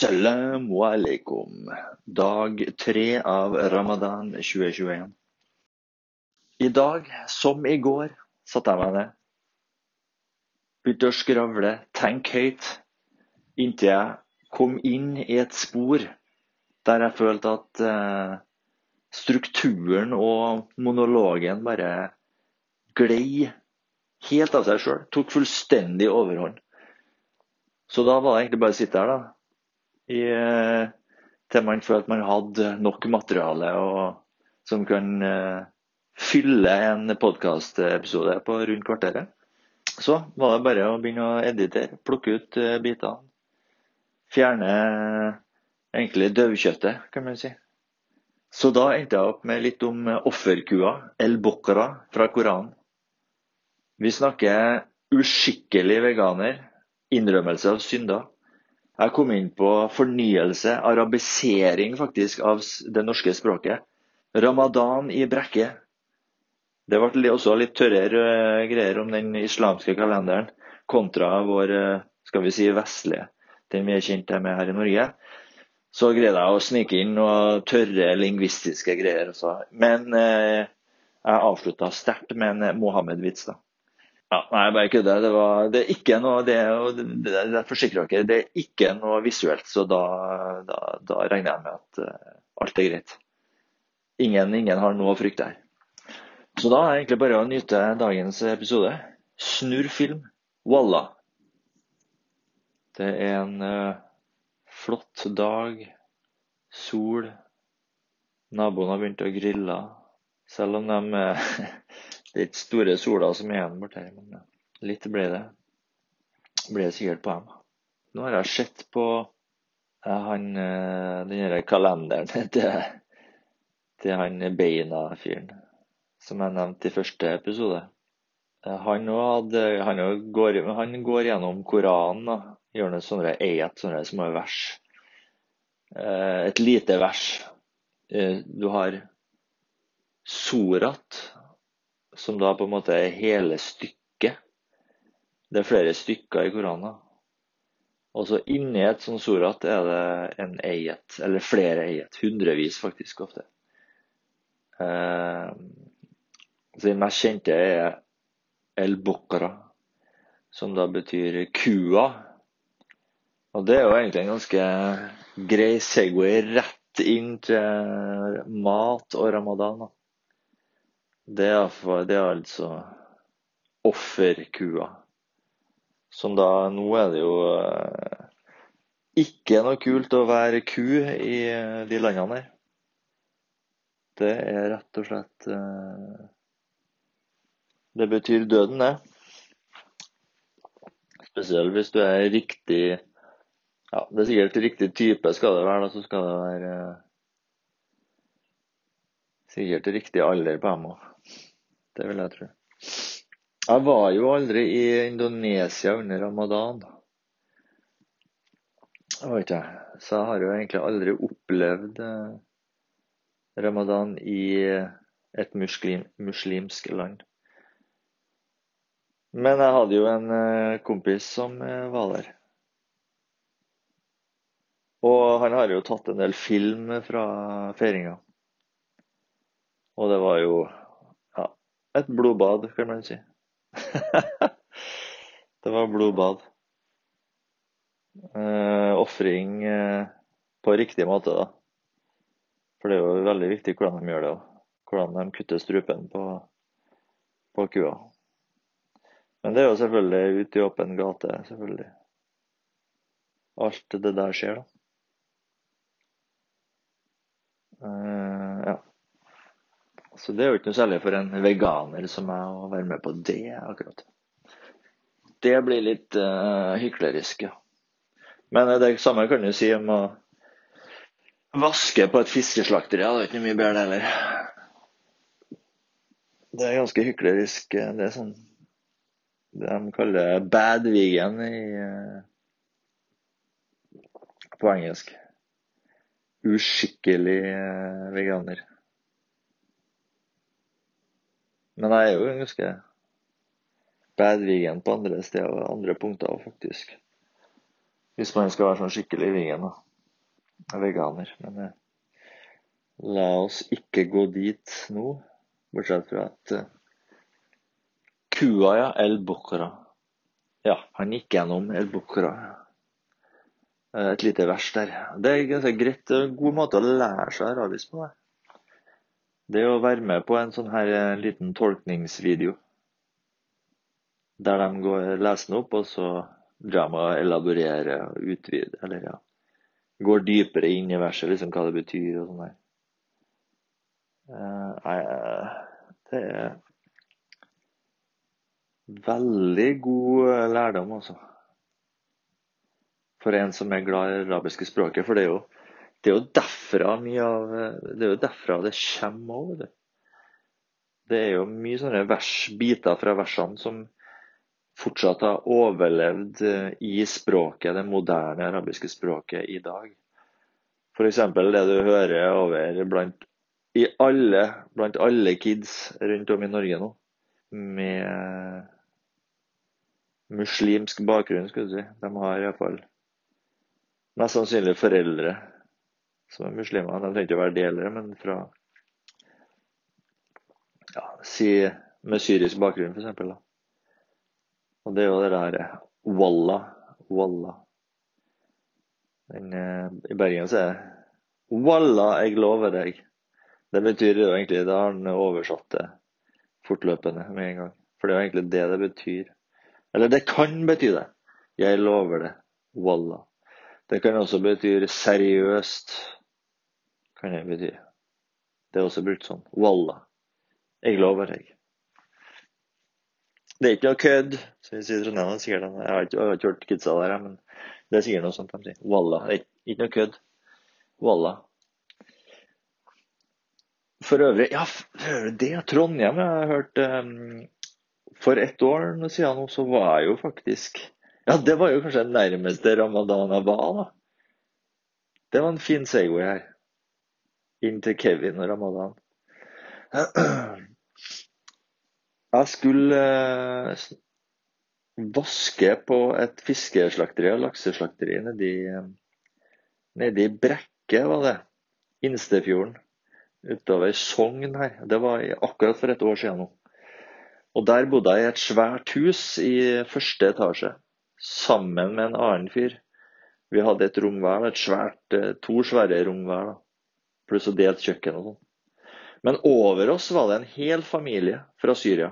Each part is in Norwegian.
Assalamu alaikum. Dag tre av ramadan 2021. I dag, som i går, satte jeg meg ned. Begynte å skravle, tenke høyt, inntil jeg kom inn i et spor der jeg følte at eh, strukturen og monologen bare glei helt av seg sjøl. Tok fullstendig overhånd. Så da var det egentlig bare å sitte her, da i, eh, til man følte man hadde nok materiale og, som kan uh, fylle en podkastepisode på rundt kvarteret. Så var det bare å begynne å editere, plukke ut uh, bitene. Fjerne egentlig døvkjøttet, kan man si. Så da endte jeg opp med litt om offerkua, el bokra, fra Koranen. Vi snakker uskikkelig veganer, innrømmelse av synder. Jeg kom inn på fornyelse, arabisering faktisk, av det norske språket. Ramadan i brekke. Det ble også litt tørrere eh, greier om den islamske kalenderen kontra vår eh, skal vi si, vestlige, den vi er kjent med her i Norge. Så greide jeg å snike inn noen tørre lingvistiske greier også. Men eh, jeg avslutta sterkt med en Mohammed-vits. da. Ja, nei, bare kødder. Det, det er ikke noe det, det, det forsikrer dere, det er ikke noe visuelt. Så da, da, da regner jeg med at uh, alt er greit. Ingen, ingen har noe å frykte her. Så da er det egentlig bare å nyte dagens episode. Snurr film. Walla. Det er en uh, flott dag. Sol. Naboen har begynt å grille. Selv om de uh, Det er ikke store sola som er igjen borti her, men litt ble det. Ble det sikkert på dem. Nå har jeg sett på eh, han, eh, den kalenderen til, til han Beina-fyren som jeg nevnte i første episode. Eh, han, hadde, han, går, han går, gjennom Koranen og gjør noen sånne eiet sånne små vers. Et lite vers. Du har Sorat, som da på en måte er hele stykket. Det er flere stykker i Koranen. Og så inni et sånt surat er det en eiet, eller flere eiet. Hundrevis, faktisk, ofte. Eh, så den mest kjente er El Bokra, som da betyr kua. Og det er jo egentlig en ganske grei Segway rett inn til mat og ramadan. da. Det er, for, det er altså offerkua. Som da Nå er det jo eh, ikke noe kult å være ku i eh, de landene her. Det er rett og slett eh, Det betyr døden, det. Spesielt hvis du er riktig Ja, det er sikkert riktig type skal det være. Da så skal det være sikkert riktig alder på dem òg. Det vil jeg tro. Jeg var jo aldri i Indonesia under ramadan. Jeg vet ikke, Så jeg har jo egentlig aldri opplevd eh, ramadan i et muslim, muslimsk land. Men jeg hadde jo en eh, kompis som eh, var der. Og han har jo tatt en del film fra feiringa. Og det var jo et blodbad, kan man si. det var blodbad. Eh, Ofring eh, på riktig måte, da. For det er jo veldig viktig hvordan de gjør det. Hvordan de kutter strupen på, på kua. Men det er jo selvfølgelig ute i åpen gate, selvfølgelig. Alt det der skjer, da. Eh, ja. Så det er jo ikke noe særlig for en veganer som meg å være med på det, akkurat. Det blir litt uh, hyklerisk, ja. Men det samme kan du si om å vaske på et fiskeslakteri. Det er ikke mye bedre, det heller. Det er ganske hyklerisk. Eh, det er sånn det de kaller bad vegan i, på engelsk. Uskikkelig veganer. Men jeg er jo ganske bad på andre steder og andre punkter faktisk. Hvis man skal være sånn skikkelig vegan. veganer. Men eh, la oss ikke gå dit nå, bortsett fra at eh, kua, ja, El Bokra. Ja, han gikk gjennom El Bokra. Eh, et lite vers der. Det er ganske greit, en god måte å lære seg arabisk på. det. Det å være med på en sånn her eh, liten tolkningsvideo. Der de går, leser den opp, og så drar de og elaborerer og utvider. Eller ja, går dypere inn i verset, liksom hva det betyr og sånn der. Uh, det er veldig god lærdom, altså. For en som er glad i arabiske språket. For det er jo det er jo derfra mye av Det er jo derfra det kommer òg, Det er jo mye sånne vers, biter fra versene som fortsatt har overlevd eh, i språket, det moderne arabiske språket i dag. F.eks. det du hører over blant, alle, blant alle kids rundt om i Norge nå, med muslimsk bakgrunn, skulle du si. De har iallfall mest sannsynlig foreldre som er muslimer. De trenger ikke å være delere, men fra ja, si med syrisk bakgrunn, f.eks. Og det er jo det der walla, walla. Den, eh, I Bergen så er det walla, jeg lover deg. Det betyr jo egentlig Det har han oversatt det fortløpende med en gang. For det er jo egentlig det det betyr. Eller det kan bety det. Jeg lover det. Walla. Det kan også bety seriøst kan det bety. Det er også brukt sånn. Walla. Jeg lover deg. Det er ikke noe kødd, som vi sier i Trondheim. Jeg har ikke, hørt kidsa der, men det er sikkert noe sånt de sier. Walla. Det er ikke noe kødd. Walla. For øvrig, ja, for øvrig det er Trondheim. Jeg har hørt um, For ett år siden nå, så var jeg jo faktisk Ja, det var jo kanskje den nærmeste ramadan jeg var, da. Det var en fin Segway her inn til Kevin og Ramadan. Jeg skulle eh, vaske på et fiskeslakteri og lakseslakteri nedi, nedi Brekke, var det. Innstefjorden. Utover Sogn her. Det var akkurat for et år siden nå. Og der bodde jeg i et svært hus i første etasje. Sammen med en annen fyr. Vi hadde et rom hver. Et svært, eh, to svære rom hver. da pluss å delt kjøkken og sånn. Men over oss var det en hel familie fra Syria.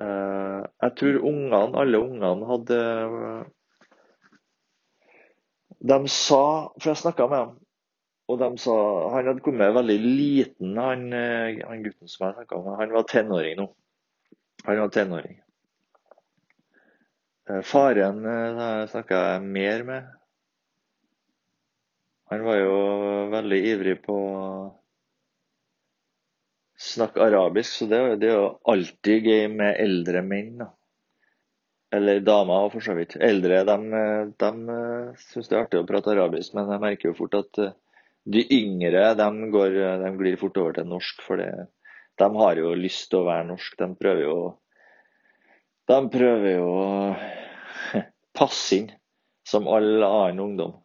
Eh, jeg tror ungene, alle ungene hadde De sa For jeg snakka med dem, og de sa Han hadde kommet veldig liten, han, eh, han gutten som jeg snakka med. Han var tenåring nå. Han var tenåring. Eh, faren snakka jeg mer med. Han var jo veldig ivrig på å snakke arabisk, så det, det er jo alltid gøy med eldre menn. da. Eller damer, for så vidt. Eldre de, de syns det er artig å prate arabisk, men jeg merker jo fort at eh, de yngre de, går, de glir fort over til norsk. For de har jo lyst til å være norsk. De prøver jo De prøver jo å passe inn som all annen ungdom.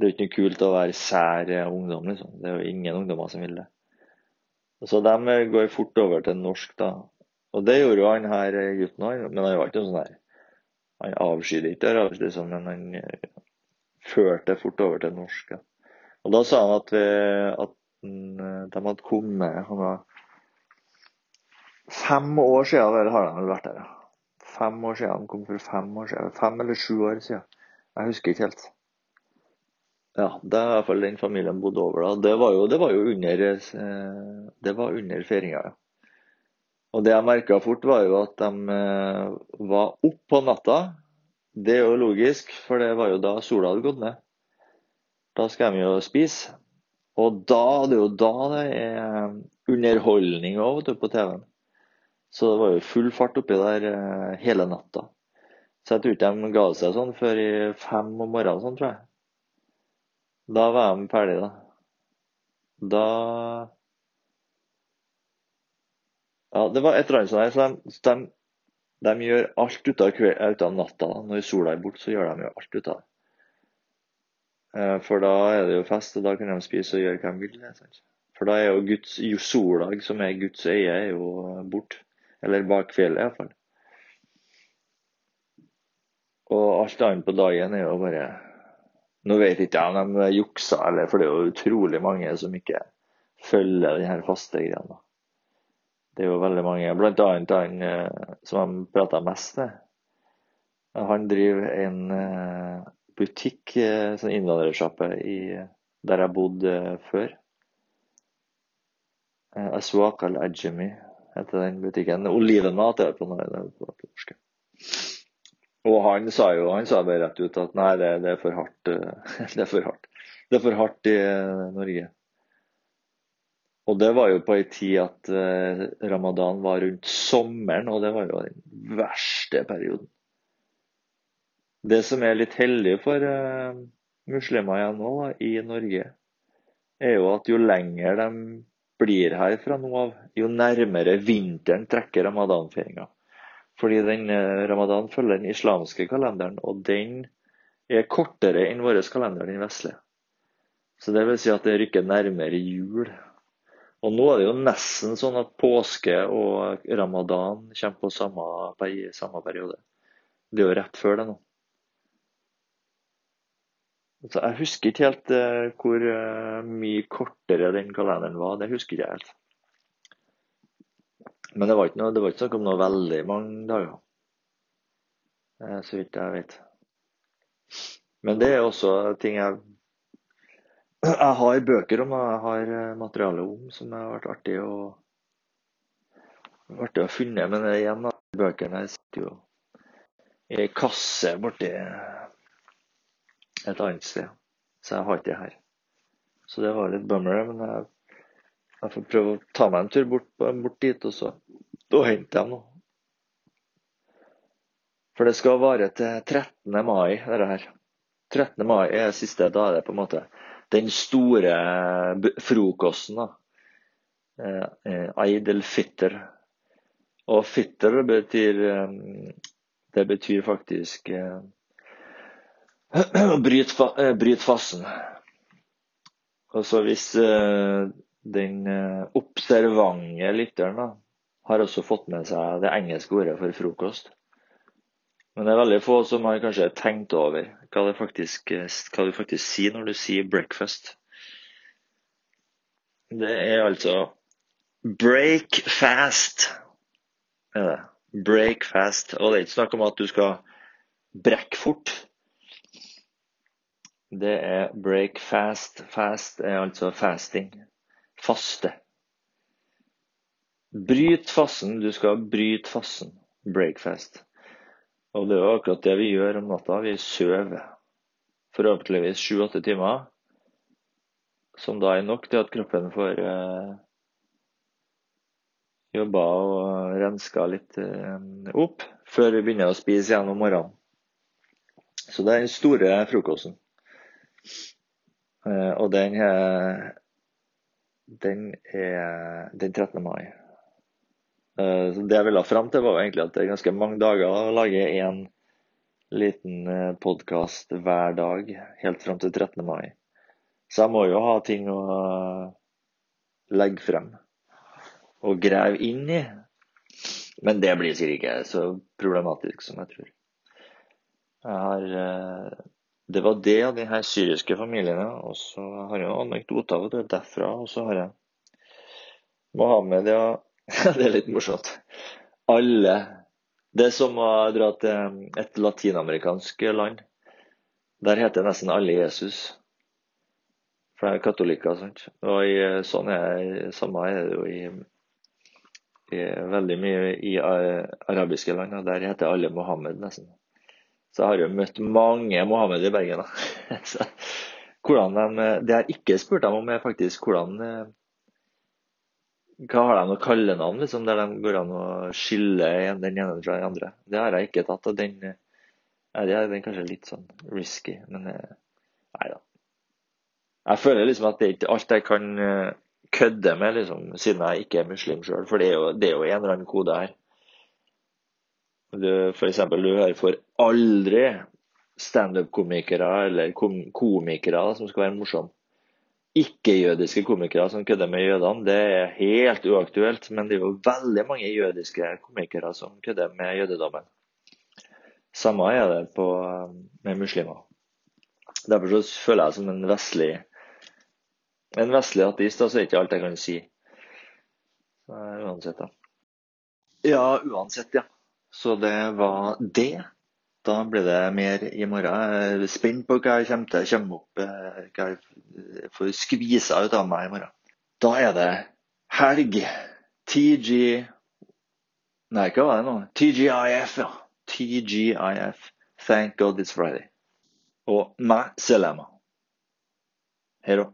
Det er jo ikke noe kult å være sær ungdom, liksom. Det er jo ingen ungdommer som vil det. Så de går fort over til norsk, da. Og det gjorde jo han her gutten òg, men han var ikke noe sånn her Han avskydde ikke arabisk, liksom, men han eh, førte fort over til norsk. Ja. Og da sa han at, vi, at eh, de hadde kommet han var Fem år siden vel, har de vært der. Fem år siden. De kom for fem år siden. Fem eller sju år siden. Jeg husker ikke helt. Ja, det er i hvert fall den familien bodde over. da. Det var jo, det var jo under, eh, det var under feiringa. Ja. Og det jeg merka fort, var jo at de eh, var opp på natta. Det er jo logisk, for det var jo da sola hadde gått ned. Da skal de jo spise. Og da, det er jo da det er underholdning òg på TV-en. Så det var jo full fart oppi der eh, hele natta. Så jeg tror ikke de ga seg sånn før i fem om morgenen, sånn, tror jeg. Da var de ferdige, da. Da Ja, det var et eller annet sånt. Så de, de, de gjør alt ut av, ut av natta. Når sola er borte, så gjør de jo alt ut av det. Eh, for da er det jo fest, og da kan de spise og gjøre hva de vil. Sant? For da er jo Guds jo soldag, som er Guds øye, er jo borte. Eller bak fjellet, iallfall. Og alt annet på dagen er jo bare Nå vet ikke jeg om de juksa, eller, for det er jo utrolig mange som ikke følger denne faste greia. Det er jo veldig mange, annet han eh, som de prater mest med. Han driver en eh, butikk, eh, sånn innvandrersjappe, der jeg bodde før. Aswak al-Ajami heter den butikken. Olivenmat er det på norsk. Og han sa jo han sa bare rett ut at nei, det, det, er for hardt. Det er for hardt. Det er for hardt i Norge. Og det var jo på ei tid at eh, ramadan var rundt sommeren, og det var jo den verste perioden. Det som er litt heldig for muslimer igjen nå da, i Norge, er jo at jo lenger de blir her fra nå av, jo nærmere vinteren trekker ramadanfeiringa. Fordi den uh, ramadan følger den islamske kalenderen, og den er kortere enn vår kalender, den vestlige. Så det vil si at det rykker nærmere jul. Og nå er det jo nesten sånn at påske og ramadan kommer på samme, samme periode. Det er jo rett før det nå. Så jeg husker ikke helt uh, hvor uh, mye kortere den kalenderen var. Det husker ikke jeg helt. Men det var ikke noe, det var ikke snakk om noe veldig mange dager. Uh, så vidt jeg vet. Men det er også ting jeg Jeg har bøker om og jeg har materiale om som har vært artig å artig å finne. Men igjen, bøkene sitter jo i ei kasse borti et annet sted. Så jeg har ikke det her. Så det var litt bummer. Men jeg, jeg, får prøve å ta meg en tur bort, bort dit, og så og hente dem nå. For det skal vare til 13. mai, dette her. 13. mai er siste. Da er det på en måte den store frokosten. da. Eh, Fitter. Eid el-fitr. Og fitter betyr eh, Det betyr faktisk Bryt, eh, bryt fasten. Altså hvis den observante lytteren da, har også fått med seg det engelske ordet for frokost. Men det er veldig få som har kanskje tenkt over hva, det faktisk, hva du faktisk sier når du sier breakfast. Det er altså break fast. Er det. Break fast. Og det er ikke snakk om at du skal brekke fort. Det er break fast. Fast er altså fasting. Faste. Bryt fasten. Du skal bryte fasten. Breakfast. Og det er jo akkurat det vi gjør om natta. Vi sover forhåpentligvis sju-åtte timer. Som da er nok til at kroppen får eh, jobba og renska litt eh, opp før vi begynner å spise igjen om morgenen. Så det er den store frokosten. Eh, og den er, den er den 13. mai. Eh, det jeg ville fram til, var egentlig at det er ganske mange dager å lage én liten eh, podkast hver dag helt fram til 13. mai. Så jeg må jo ha ting å legge frem og grave inn i. Men det blir sikkert ikke så problematisk som jeg tror. Jeg har det var det av de her syriske familiene. Og så har jeg noen anekdoter derfra. Og så har jeg Mohammed, ja. det er litt morsomt. Alle. Det er som å dra til et latinamerikansk land. Der heter nesten alle Jesus. For det er katolikker. sant? Og i, sånn er samme er det jo i, i veldig mye i arabiske land. Og der heter alle Mohammed, nesten. Så jeg har jo møtt mange Mohammed i Bergen. Så, hvordan de, det jeg ikke spurt dem om, er faktisk hvordan eh, Hva har de noe kallenavn liksom, der de går an å skille den ene fra den andre? Det har jeg ikke tatt. og den, ja, det er kanskje litt sånn risky, men eh, nei da. Jeg føler liksom at det er ikke alt jeg kan eh, kødde med, liksom, siden jeg ikke er muslim sjøl. For det er, jo, det er jo en eller annen kode her. Du, for eksempel, du hører 'får aldri standup-komikere eller kom komikere som skal være morsomme. Ikke-jødiske komikere som kødder med jødene, det er helt uaktuelt. Men det er jo veldig mange jødiske komikere som kødder med jødedommen. Samme er det på, med muslimer. Derfor så føler jeg som en vestlig en vestlig ateist, så er ikke alt jeg kan si. Uansett, da. Ja, uansett, ja. Så det var det. Da blir det mer i morgen. Jeg er spent på hva jeg kommer til å komme opp eh, hva jeg får skvisa ut av meg i morgen. Da er det helg. TG Nei, hva var det nå? TGIF, ja. TGIF. Thank God it's Friday. Og meg, Selema. Hei da.